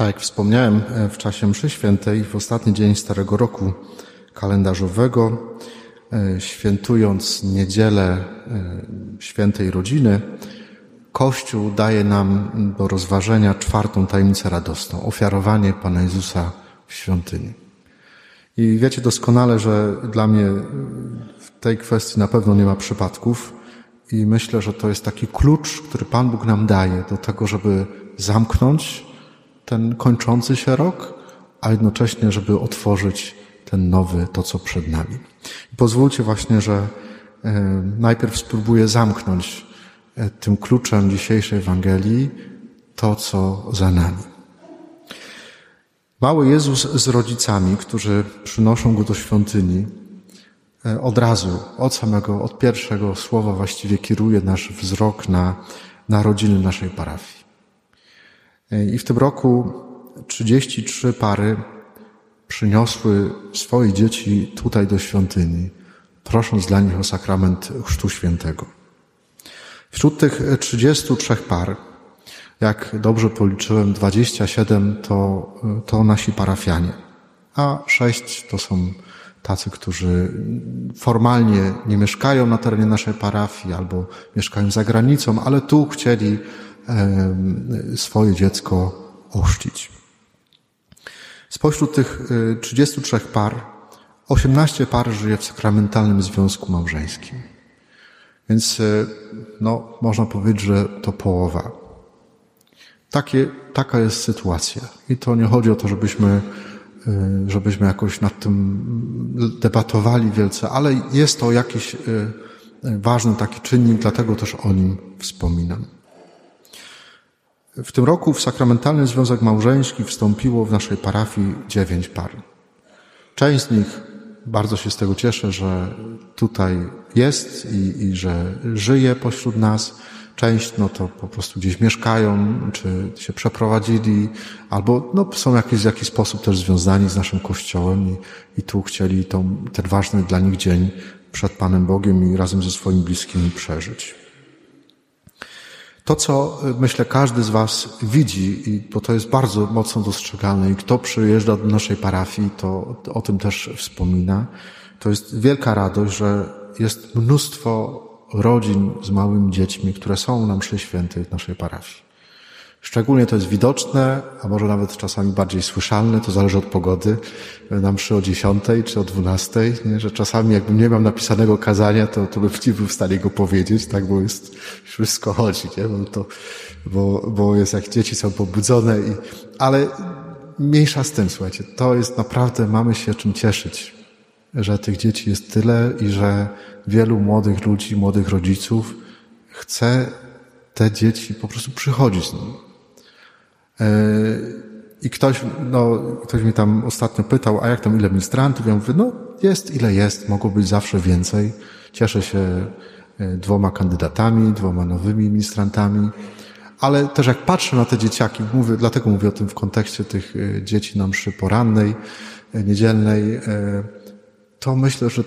Tak jak wspomniałem e, w czasie mszy świętej, w ostatni dzień Starego Roku kalendarzowego, e, świętując niedzielę e, świętej rodziny, Kościół daje nam do rozważenia czwartą tajemnicę radosną, ofiarowanie Pana Jezusa w świątyni. I wiecie doskonale, że dla mnie w tej kwestii na pewno nie ma przypadków i myślę, że to jest taki klucz, który Pan Bóg nam daje do tego, żeby zamknąć ten kończący się rok, a jednocześnie, żeby otworzyć ten nowy, to co przed nami. I pozwólcie właśnie, że e, najpierw spróbuję zamknąć e, tym kluczem dzisiejszej Ewangelii to, co za nami. Mały Jezus z rodzicami, którzy przynoszą go do świątyni, e, od razu, od samego, od pierwszego słowa właściwie kieruje nasz wzrok na, na rodziny naszej parafii. I w tym roku 33 pary przyniosły swoje dzieci tutaj do świątyni, prosząc dla nich o sakrament Chrztu Świętego. Wśród tych 33 par, jak dobrze policzyłem, 27 to, to nasi parafianie, a 6 to są tacy, którzy formalnie nie mieszkają na terenie naszej parafii albo mieszkają za granicą, ale tu chcieli swoje dziecko ochrzcić. Spośród tych 33 y, par, 18 par żyje w sakramentalnym związku małżeńskim. Więc y, no, można powiedzieć, że to połowa. Takie, taka jest sytuacja. I to nie chodzi o to, żebyśmy, y, żebyśmy jakoś nad tym debatowali wielce, ale jest to jakiś ważny taki czynnik, dlatego też o nim wspominam. W tym roku w sakramentalny związek małżeński wstąpiło w naszej parafii dziewięć par. Część z nich bardzo się z tego cieszę, że tutaj jest i, i że żyje pośród nas. Część no to po prostu gdzieś mieszkają, czy się przeprowadzili, albo no, są jakieś, w jakiś sposób też związani z naszym Kościołem i, i tu chcieli tą, ten ważny dla nich dzień przed Panem Bogiem i razem ze swoimi bliskimi przeżyć. To, co y, myślę każdy z Was widzi, i bo to jest bardzo mocno dostrzegalne, i kto przyjeżdża do naszej parafii, to o tym też wspomina, to jest wielka radość, że jest mnóstwo rodzin z małymi dziećmi, które są na mszy świętej w naszej parafii. Szczególnie to jest widoczne, a może nawet czasami bardziej słyszalne, to zależy od pogody, na mszy o dziesiątej czy o dwunastej, nie? że czasami jakbym nie miał napisanego kazania, to, to bym nie był w stanie go powiedzieć, tak, bo jest, wszystko chodzi, nie? Bo, to, bo, bo jest jak dzieci są pobudzone i, ale mniejsza z tym, słuchajcie, to jest naprawdę, mamy się czym cieszyć, że tych dzieci jest tyle i że wielu młodych ludzi, młodych rodziców chce te dzieci po prostu przychodzić z nimi. I ktoś, no, ktoś mi tam ostatnio pytał, a jak tam ile ministrantów? Ja mówię, no jest ile jest, mogło być zawsze więcej. Cieszę się e, dwoma kandydatami, dwoma nowymi ministrantami. Ale też jak patrzę na te dzieciaki, mówię, dlatego mówię o tym w kontekście tych e, dzieci na mszy porannej, niedzielnej, to myślę, że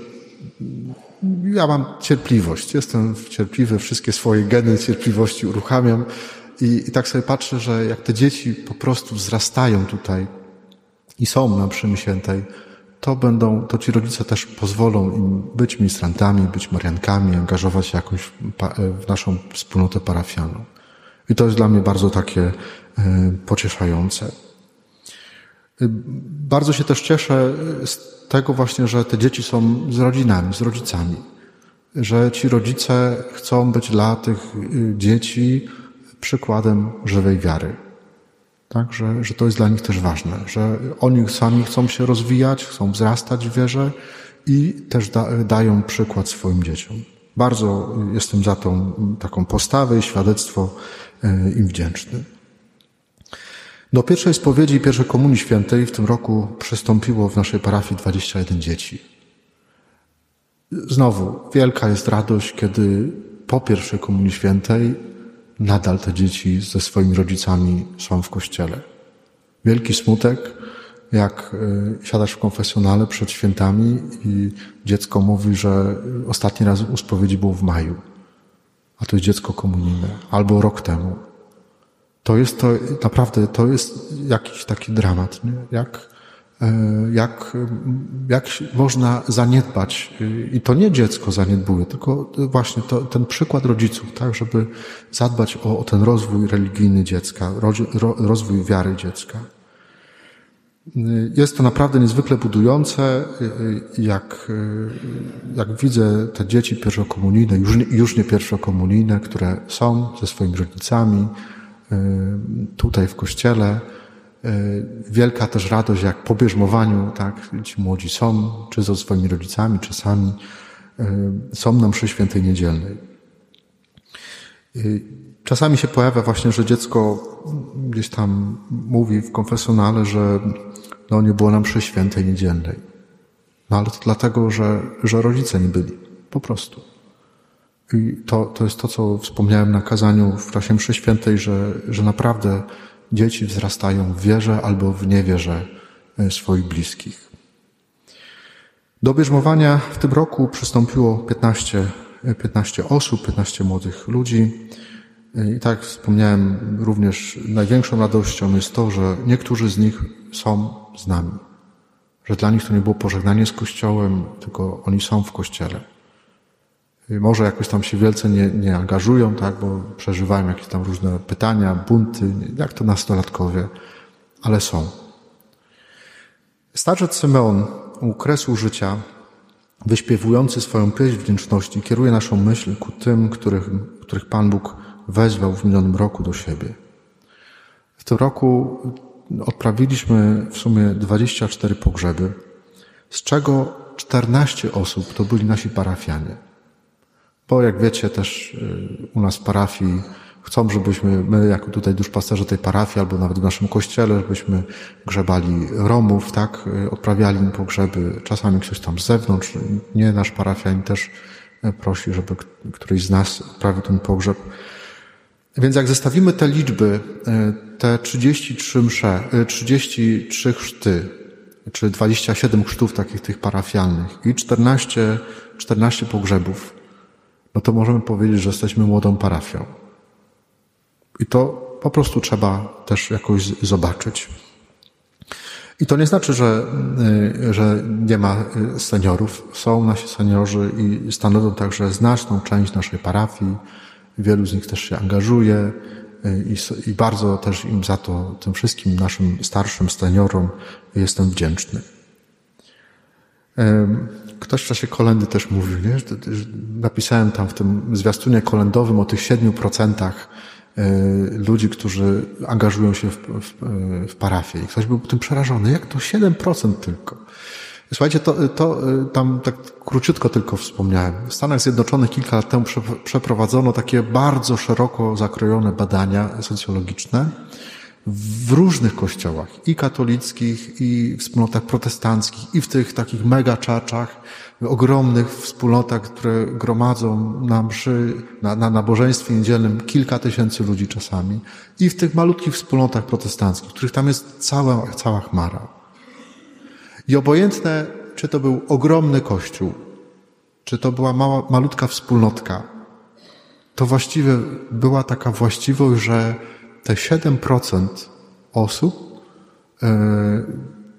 ja mam cierpliwość. Jestem cierpliwy, wszystkie swoje geny cierpliwości uruchamiam i, I, tak sobie patrzę, że jak te dzieci po prostu wzrastają tutaj i są na mszy świętej, to będą, to ci rodzice też pozwolą im być ministrantami, być mariankami, angażować się jakoś w naszą wspólnotę parafialną. I to jest dla mnie bardzo takie e, pocieszające. E, bardzo się też cieszę z tego właśnie, że te dzieci są z rodzinami, z rodzicami. Że ci rodzice chcą być dla tych e, dzieci przykładem żywej wiary. Tak, że, że to jest dla nich też ważne, że oni sami chcą się rozwijać, chcą wzrastać w wierze i też da, dają przykład swoim dzieciom. Bardzo jestem za tą taką postawę i świadectwo e, im wdzięczny. Do pierwszej spowiedzi i pierwszej komunii świętej w tym roku przystąpiło w naszej parafii 21 dzieci. Znowu, wielka jest radość, kiedy po pierwszej komunii świętej nadal te dzieci ze swoimi rodzicami są w kościele. Wielki smutek, jak e, siadasz w konfesjonale przed świętami i dziecko mówi, że ostatni raz u spowiedzi był w maju, a to jest dziecko komunijne, albo rok temu. to jest to naprawdę, to jest jakiś taki dramat, nie? Jak, jak, jak można zaniedbać, i to nie dziecko zaniedbuje, tylko właśnie to, ten przykład rodziców, tak, żeby zadbać o, o ten rozwój religijny dziecka, rozwój wiary dziecka. Jest to naprawdę niezwykle budujące, jak, jak widzę te dzieci pierwszokomunijne, już nie, już nie pierwszokomunijne, które są ze swoimi rodzicami tutaj w kościele. Wielka też radość, jak po bierzmowaniu, tak, ci młodzi są, czy ze swoimi rodzicami, czy sami, są na mszy świętej niedzielnej. Czasami się pojawia właśnie, że dziecko gdzieś tam mówi w konfesjonale, że no nie było nam przy świętej niedzielnej. No ale to dlatego, że, że rodzice nie byli. Po prostu. I to, to jest to, co wspomniałem na kazaniu w czasie mszy świętej, że, że naprawdę dzieci wzrastają w wierze albo w niewierze e, swoich bliskich. Do bierzmowania w tym roku przystąpiło 15, 15 osób, 15 młodych ludzi. I tak jak wspomniałem, również największą radością jest to, że niektórzy z nich są z nami. Że dla nich to nie było pożegnanie z Kościołem, tylko oni są w Kościele. Może jakoś tam się wielce nie, nie angażują, tak, bo przeżywają jakieś tam różne pytania, bunty, jak to nastolatkowie, ale są. Starzec Symeon u kresu życia, wyśpiewujący swoją pieśń wdzięczności, kieruje naszą myśl ku tym, których, których Pan Bóg wezwał w minionym roku do siebie. W tym roku odprawiliśmy w sumie 24 pogrzeby, z czego 14 osób to byli nasi parafianie. Bo jak wiecie też y, u nas w parafii chcą, żebyśmy, my jako tutaj duszpasterze tej parafii, albo nawet w naszym kościele, żebyśmy grzebali Romów, tak, y, odprawiali im pogrzeby. Czasami ktoś tam z zewnątrz, nie nasz parafianin też y, prosi, żeby któryś z nas odprawił ten pogrzeb. Więc jak zestawimy te liczby, te 33 msze, 33 e, chrzty, czy 27 chrztów takich tych parafialnych i 14, 14 pogrzebów, no to możemy powiedzieć, że jesteśmy młodą parafią. I to po prostu trzeba też jakoś zobaczyć. I to nie znaczy, że, e, że nie ma seniorów. Są nasi seniorzy i stanowią także znaczną część naszej parafii. Wielu z nich też się angażuje y, i, i bardzo też im za to, tym wszystkim naszym starszym seniorom jestem wdzięczny. Ktoś w czasie kolendy też mówił, nie? że napisałem tam w tym zwiastunie kolendowym o tych siedmiu procentach y, ludzi, którzy angażują się w, w, w parafię. I ktoś był tym przerażony. Jak to 7% tylko? Słuchajcie, to, to tam tak króciutko tylko wspomniałem. W Stanach Zjednoczonych kilka lat temu przeprowadzono takie bardzo szeroko zakrojone badania socjologiczne w różnych kościołach, i katolickich, i wspólnotach protestanckich, i w tych takich mega czaczach, ogromnych wspólnotach, które gromadzą na mszy, na, na nabożeństwie niedzielnym kilka tysięcy ludzi czasami, i w tych malutkich wspólnotach protestanckich, których tam jest cała, cała chmara. I obojętne, czy to był ogromny kościół, czy to była mała, malutka wspólnotka, to właściwie była taka właściwość, że te 7% osób, e,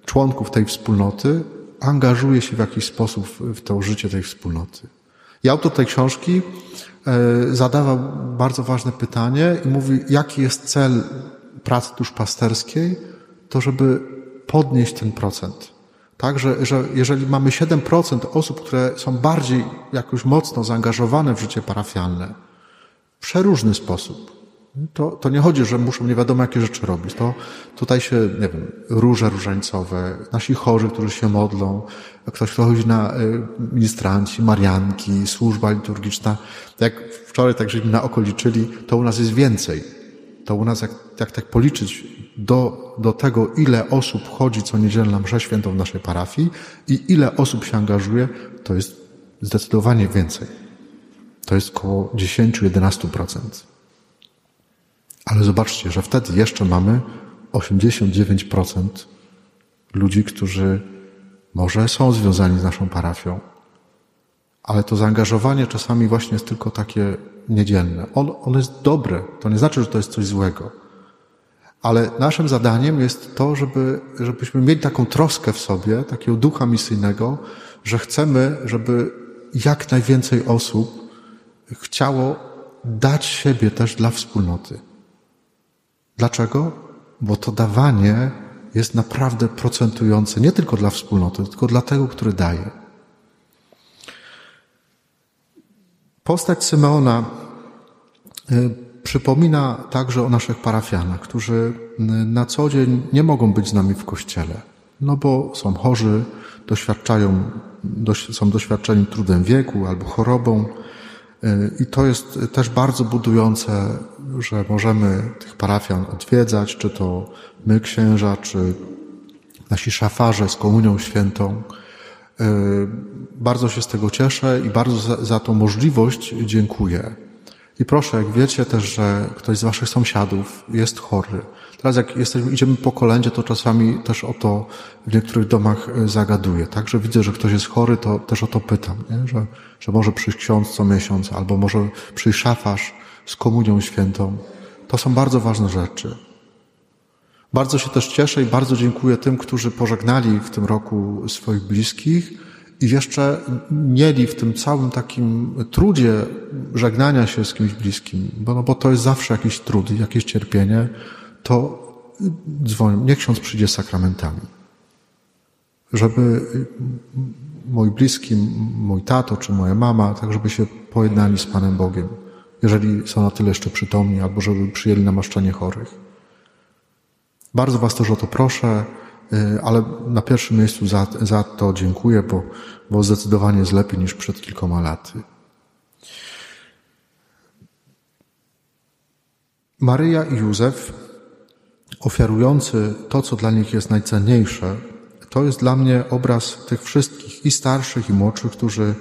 członków tej wspólnoty, angażuje się w jakiś sposób w to życie tej wspólnoty. I autor tej książki e, zadawał bardzo ważne pytanie i mówi, jaki jest cel pracy duszpasterskiej, to żeby podnieść ten procent. Tak, że, że jeżeli mamy 7% osób, które są bardziej jakoś mocno zaangażowane w życie parafialne, w przeróżny sposób, to, to nie chodzi, że muszą nie wiadomo jakie rzeczy robić. To tutaj się, nie wiem, róże różańcowe, nasi chorzy, którzy się modlą, ktoś, kto chodzi na y, ministranci, marianki, służba liturgiczna. Jak wczoraj tak żeśmy na oko to u nas jest więcej. To u nas, jak, jak tak policzyć do, do tego, ile osób chodzi co niedzielę na mszę świętą w naszej parafii i ile osób się angażuje, to jest zdecydowanie więcej. To jest około 10-11%. Ale zobaczcie, że wtedy jeszcze mamy 89% ludzi, którzy może są związani z naszą parafią, ale to zaangażowanie czasami właśnie jest tylko takie niedzielne. On, on jest dobre. To nie znaczy, że to jest coś złego Ale naszym zadaniem jest to, żeby, żebyśmy mieli taką troskę w sobie, takiego ducha misyjnego, że chcemy, żeby jak najwięcej osób chciało dać siebie też dla wspólnoty. Dlaczego? Bo to dawanie jest naprawdę procentujące nie tylko dla wspólnoty, tylko dla tego, który daje. Postać Symeona y, przypomina także o naszych parafianach, którzy y, na co dzień nie mogą być z nami w kościele, no bo są chorzy, doświadczają, są doświadczeni trudem wieku albo chorobą. Y, I to jest też bardzo budujące, że możemy tych parafian odwiedzać, czy to my księża, czy nasi szafarze z komunią świętą. Y, bardzo się z tego cieszę i bardzo za, za tą możliwość dziękuję. I proszę, jak wiecie też, że ktoś z waszych sąsiadów jest chory. Teraz jak jesteśmy, idziemy po kolędzie, to czasami też o to w niektórych domach y, zagaduję. Także widzę, że ktoś jest chory, to też o to pytam, nie? Że, że może przyjść ksiądz co miesiąc, albo może przyjść szafarz z komunią świętą. To są bardzo ważne rzeczy. Bardzo się też cieszę i bardzo dziękuję tym, którzy pożegnali w tym roku swoich bliskich i jeszcze mieli w tym całym takim trudzie żegnania się z kimś bliskim, bo, no, bo to jest zawsze jakiś trud, jakieś cierpienie, to dzwonią, niech ksiądz przyjdzie z sakramentami. Żeby mój bliski, mój tato czy moja mama, tak żeby się pojednali z Panem Bogiem, jeżeli są na tyle jeszcze przytomni, albo żeby przyjęli namaszczenie chorych. Bardzo Was też o to proszę, y, ale na pierwszym miejscu za, za to dziękuję, bo, bo zdecydowanie jest lepiej niż przed kilkoma laty. Maryja i Józef, ofiarujący to, co dla nich jest najcenniejsze, to jest dla mnie obraz tych wszystkich, i starszych, i młodszych, którzy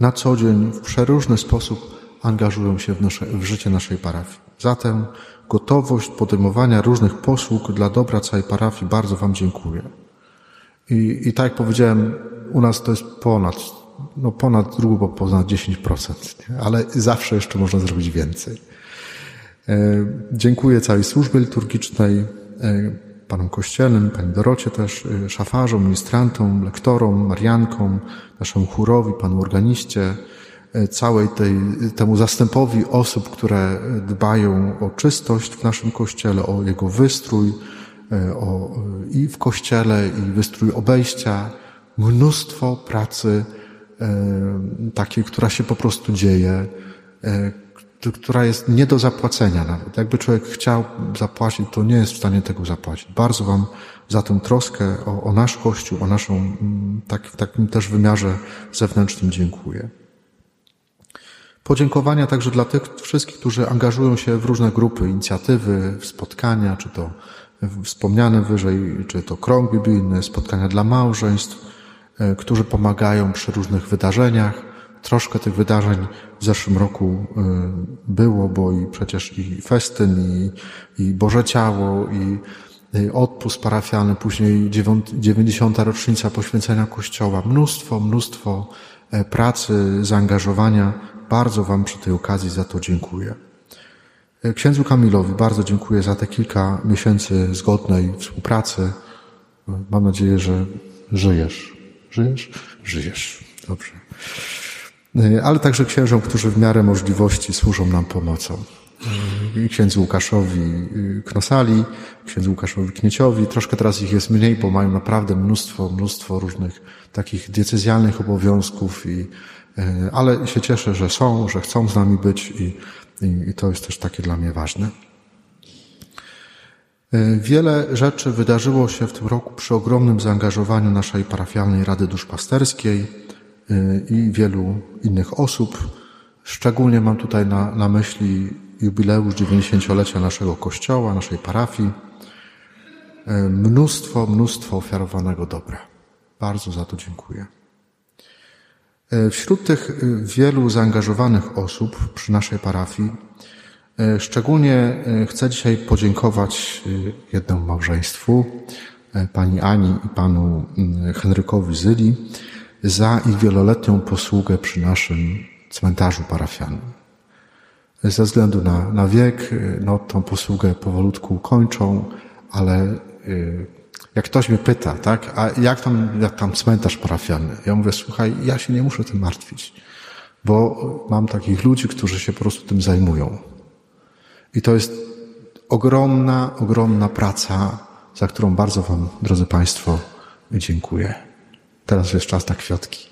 na co dzień w przeróżny sposób angażują się w, nasze, w życie naszej parafii. Zatem gotowość podejmowania różnych posług dla dobra całej parafii bardzo Wam dziękuję. I, i tak jak powiedziałem, u nas to jest ponad, no ponad grubo ponad 10%, nie? ale zawsze jeszcze można zrobić więcej. E, dziękuję całej służbie liturgicznej, e, panom kościelnym, pani Dorocie też, e, szafarzom, ministrantom, lektorom, mariankom, naszemu chórowi, panu organiście, całej tej, temu zastępowi osób, które dbają o czystość w naszym kościele, o jego wystrój, e, o, i w kościele, i wystrój obejścia. Mnóstwo pracy e, takiej, która się po prostu dzieje, która jest nie do zapłacenia nawet. Jakby człowiek chciał zapłacić, to nie jest w stanie tego zapłacić. Bardzo Wam za tę troskę o, o nasz Kościół, o naszą, tak, w takim też wymiarze zewnętrznym dziękuję. Podziękowania także dla tych wszystkich, którzy angażują się w różne grupy, inicjatywy, spotkania, czy to wspomniane wyżej, czy to krąg biblijny, spotkania dla małżeństw, e, którzy pomagają przy różnych wydarzeniach. Troszkę tych wydarzeń w zeszłym roku e, było, bo i przecież i festyn, i, i Boże Ciało, i odpust parafialny, później 90. rocznica poświęcenia Kościoła. Mnóstwo, mnóstwo e, pracy, zaangażowania bardzo Wam przy tej okazji za to dziękuję. E, księdzu Kamilowi bardzo dziękuję za te kilka miesięcy zgodnej współpracy. Mam nadzieję, że żyjesz. Żyjesz? Żyjesz. Dobrze. E, ale także księżom, którzy w miarę możliwości służą nam pomocą. E, księdzu Łukaszowi Knosali, księdzu Łukaszowi Knieciowi. Troszkę teraz ich jest mniej, bo mają naprawdę mnóstwo, mnóstwo różnych takich diecezjalnych obowiązków i E, ale się cieszę, że są, że chcą z nami być i, i, i to jest też takie dla mnie ważne. E, wiele rzeczy wydarzyło się w tym roku przy ogromnym zaangażowaniu naszej parafialnej Rady Duszpasterskiej e, i wielu innych osób. Szczególnie mam tutaj na, na myśli jubileusz 90-lecia naszego kościoła, naszej parafii. Mnóstwo, mnóstwo ofiarowanego dobra. Bardzo za to dziękuję. E, wśród tych e, wielu zaangażowanych osób przy naszej parafii e, szczególnie chcę dzisiaj podziękować jednemu małżeństwu, pani Ani i panu Henrykowi Zyli, za ich wieloletnią posługę przy naszym cmentarzu parafialnym. Ze względu na, na wiek, no, tą posługę powolutku kończą, ale jak ktoś mnie pyta, tak, a jak tam, jak tam cmentarz parafialny? Ja mówię, słuchaj, ja się nie muszę tym martwić, bo mam takich ludzi, którzy się po prostu tym zajmują. I to jest ogromna, ogromna praca, za którą bardzo Wam, drodzy Państwo, dziękuję. Teraz jest czas na kwiatki.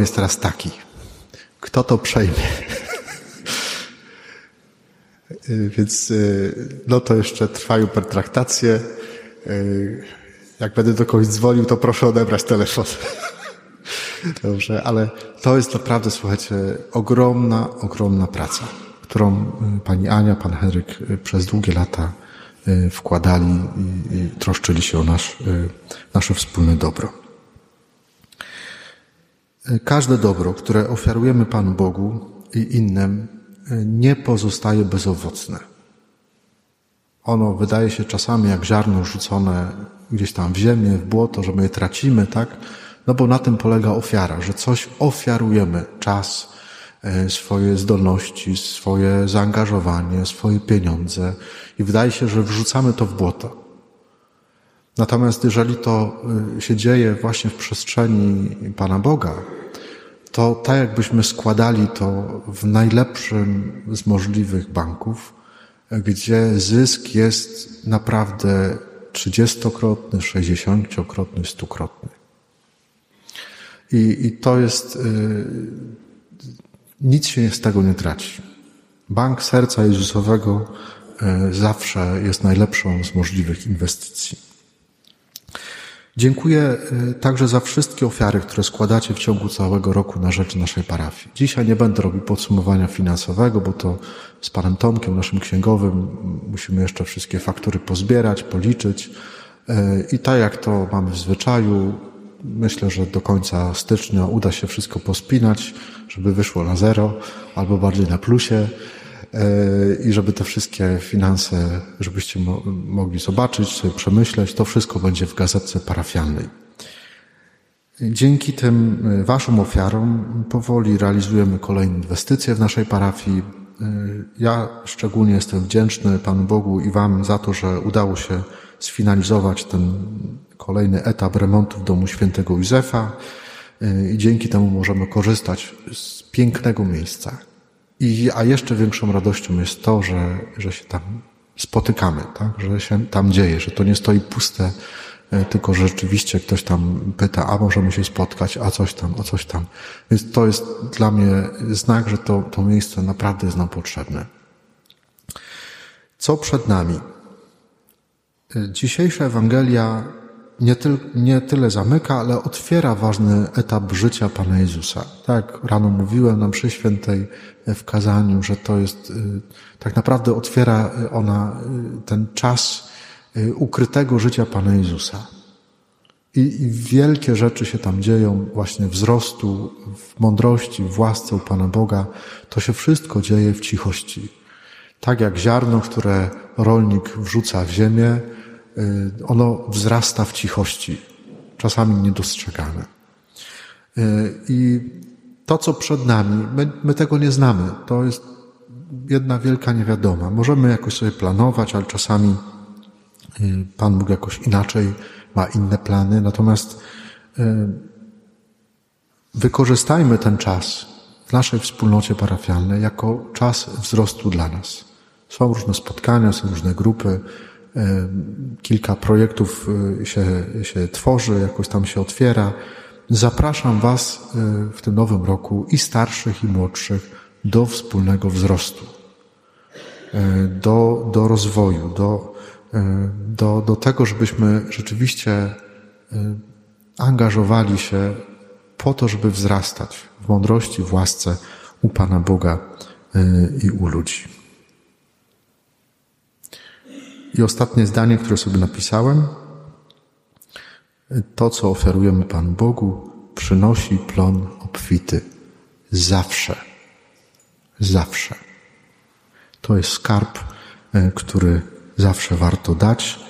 Problem jest teraz taki. Kto to przejmie? Więc no to jeszcze trwają pertraktacje. Jak będę do kogoś dzwonił, to proszę odebrać telefon. Dobrze, ale to jest naprawdę, słuchajcie, ogromna, ogromna praca, którą pani Ania, pan Henryk przez długie lata wkładali i troszczyli się o nasz, nasze wspólne dobro. Każde dobro, które ofiarujemy Panu Bogu i innym, nie pozostaje bezowocne. Ono wydaje się czasami jak ziarno rzucone gdzieś tam w ziemię, w błoto, że my je tracimy, tak? No bo na tym polega ofiara, że coś ofiarujemy, czas, e, swoje zdolności, swoje zaangażowanie, swoje pieniądze i wydaje się, że wrzucamy to w błoto. Natomiast jeżeli to y, się dzieje właśnie w przestrzeni Pana Boga, to tak jakbyśmy składali to w najlepszym z możliwych banków, gdzie zysk jest naprawdę trzydziestokrotny, sześćdziesięciokrotny, stukrotny. I, I to jest, yy, nic się z tego nie traci. Bank Serca Jezusowego yy, zawsze jest najlepszą z możliwych inwestycji. Dziękuję y, także za wszystkie ofiary, które składacie w ciągu całego roku na rzecz naszej parafii. Dzisiaj nie będę robił podsumowania finansowego, bo to z panem Tomkiem, naszym księgowym, musimy jeszcze wszystkie faktury pozbierać, policzyć. Y, I tak jak to mamy w zwyczaju, myślę, że do końca stycznia uda się wszystko pospinać, żeby wyszło na zero albo bardziej na plusie. E, i żeby te wszystkie finanse, żebyście mo mogli zobaczyć, sobie przemyśleć, to wszystko będzie w gazetce parafialnej. Dzięki tym e, Waszym ofiarom powoli realizujemy kolejne inwestycje w naszej parafii. E, ja szczególnie jestem wdzięczny Panu Bogu i Wam za to, że udało się sfinalizować ten kolejny etap remontu w domu świętego Józefa i dzięki temu możemy korzystać z pięknego miejsca, i, a jeszcze większą radością jest to, że, że się tam spotykamy, tak? że się tam dzieje, że to nie stoi puste, e, tylko że rzeczywiście ktoś tam pyta, a możemy się spotkać, a coś tam, a coś tam. Więc to jest dla mnie znak, że to, to miejsce naprawdę jest nam potrzebne. Co przed nami? E, dzisiejsza Ewangelia nie, tyl, nie tyle zamyka, ale otwiera ważny etap życia Pana Jezusa. Tak, rano mówiłem nam przy świętej w kazaniu, że to jest, y, tak naprawdę otwiera ona y, ten czas y, ukrytego życia Pana Jezusa. I, I, wielkie rzeczy się tam dzieją, właśnie wzrostu, w mądrości, w łasce u Pana Boga. To się wszystko dzieje w cichości. Tak jak ziarno, które rolnik wrzuca w ziemię, ono wzrasta w cichości, czasami niedostrzegane. I to, co przed nami, my, my tego nie znamy. To jest jedna wielka niewiadoma. Możemy jakoś sobie planować, ale czasami y, Pan Bóg jakoś inaczej ma inne plany. Natomiast y, wykorzystajmy ten czas w naszej wspólnocie parafialnej jako czas wzrostu dla nas. Są różne spotkania, są różne grupy, y, kilka projektów się, się tworzy, jakoś tam się otwiera. Zapraszam Was y, w tym nowym roku i starszych, i młodszych do wspólnego wzrostu, do, do rozwoju, do, do, do tego, żebyśmy rzeczywiście angażowali się po to, żeby wzrastać w mądrości, w łasce u Pana Boga i u ludzi. I ostatnie zdanie, które sobie napisałem. To, co oferujemy Panu Bogu, przynosi plon obfity. Zawsze. Zawsze. To jest skarb, e, który zawsze warto dać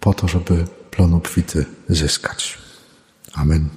po to, żeby plon obfity zyskać. Amen.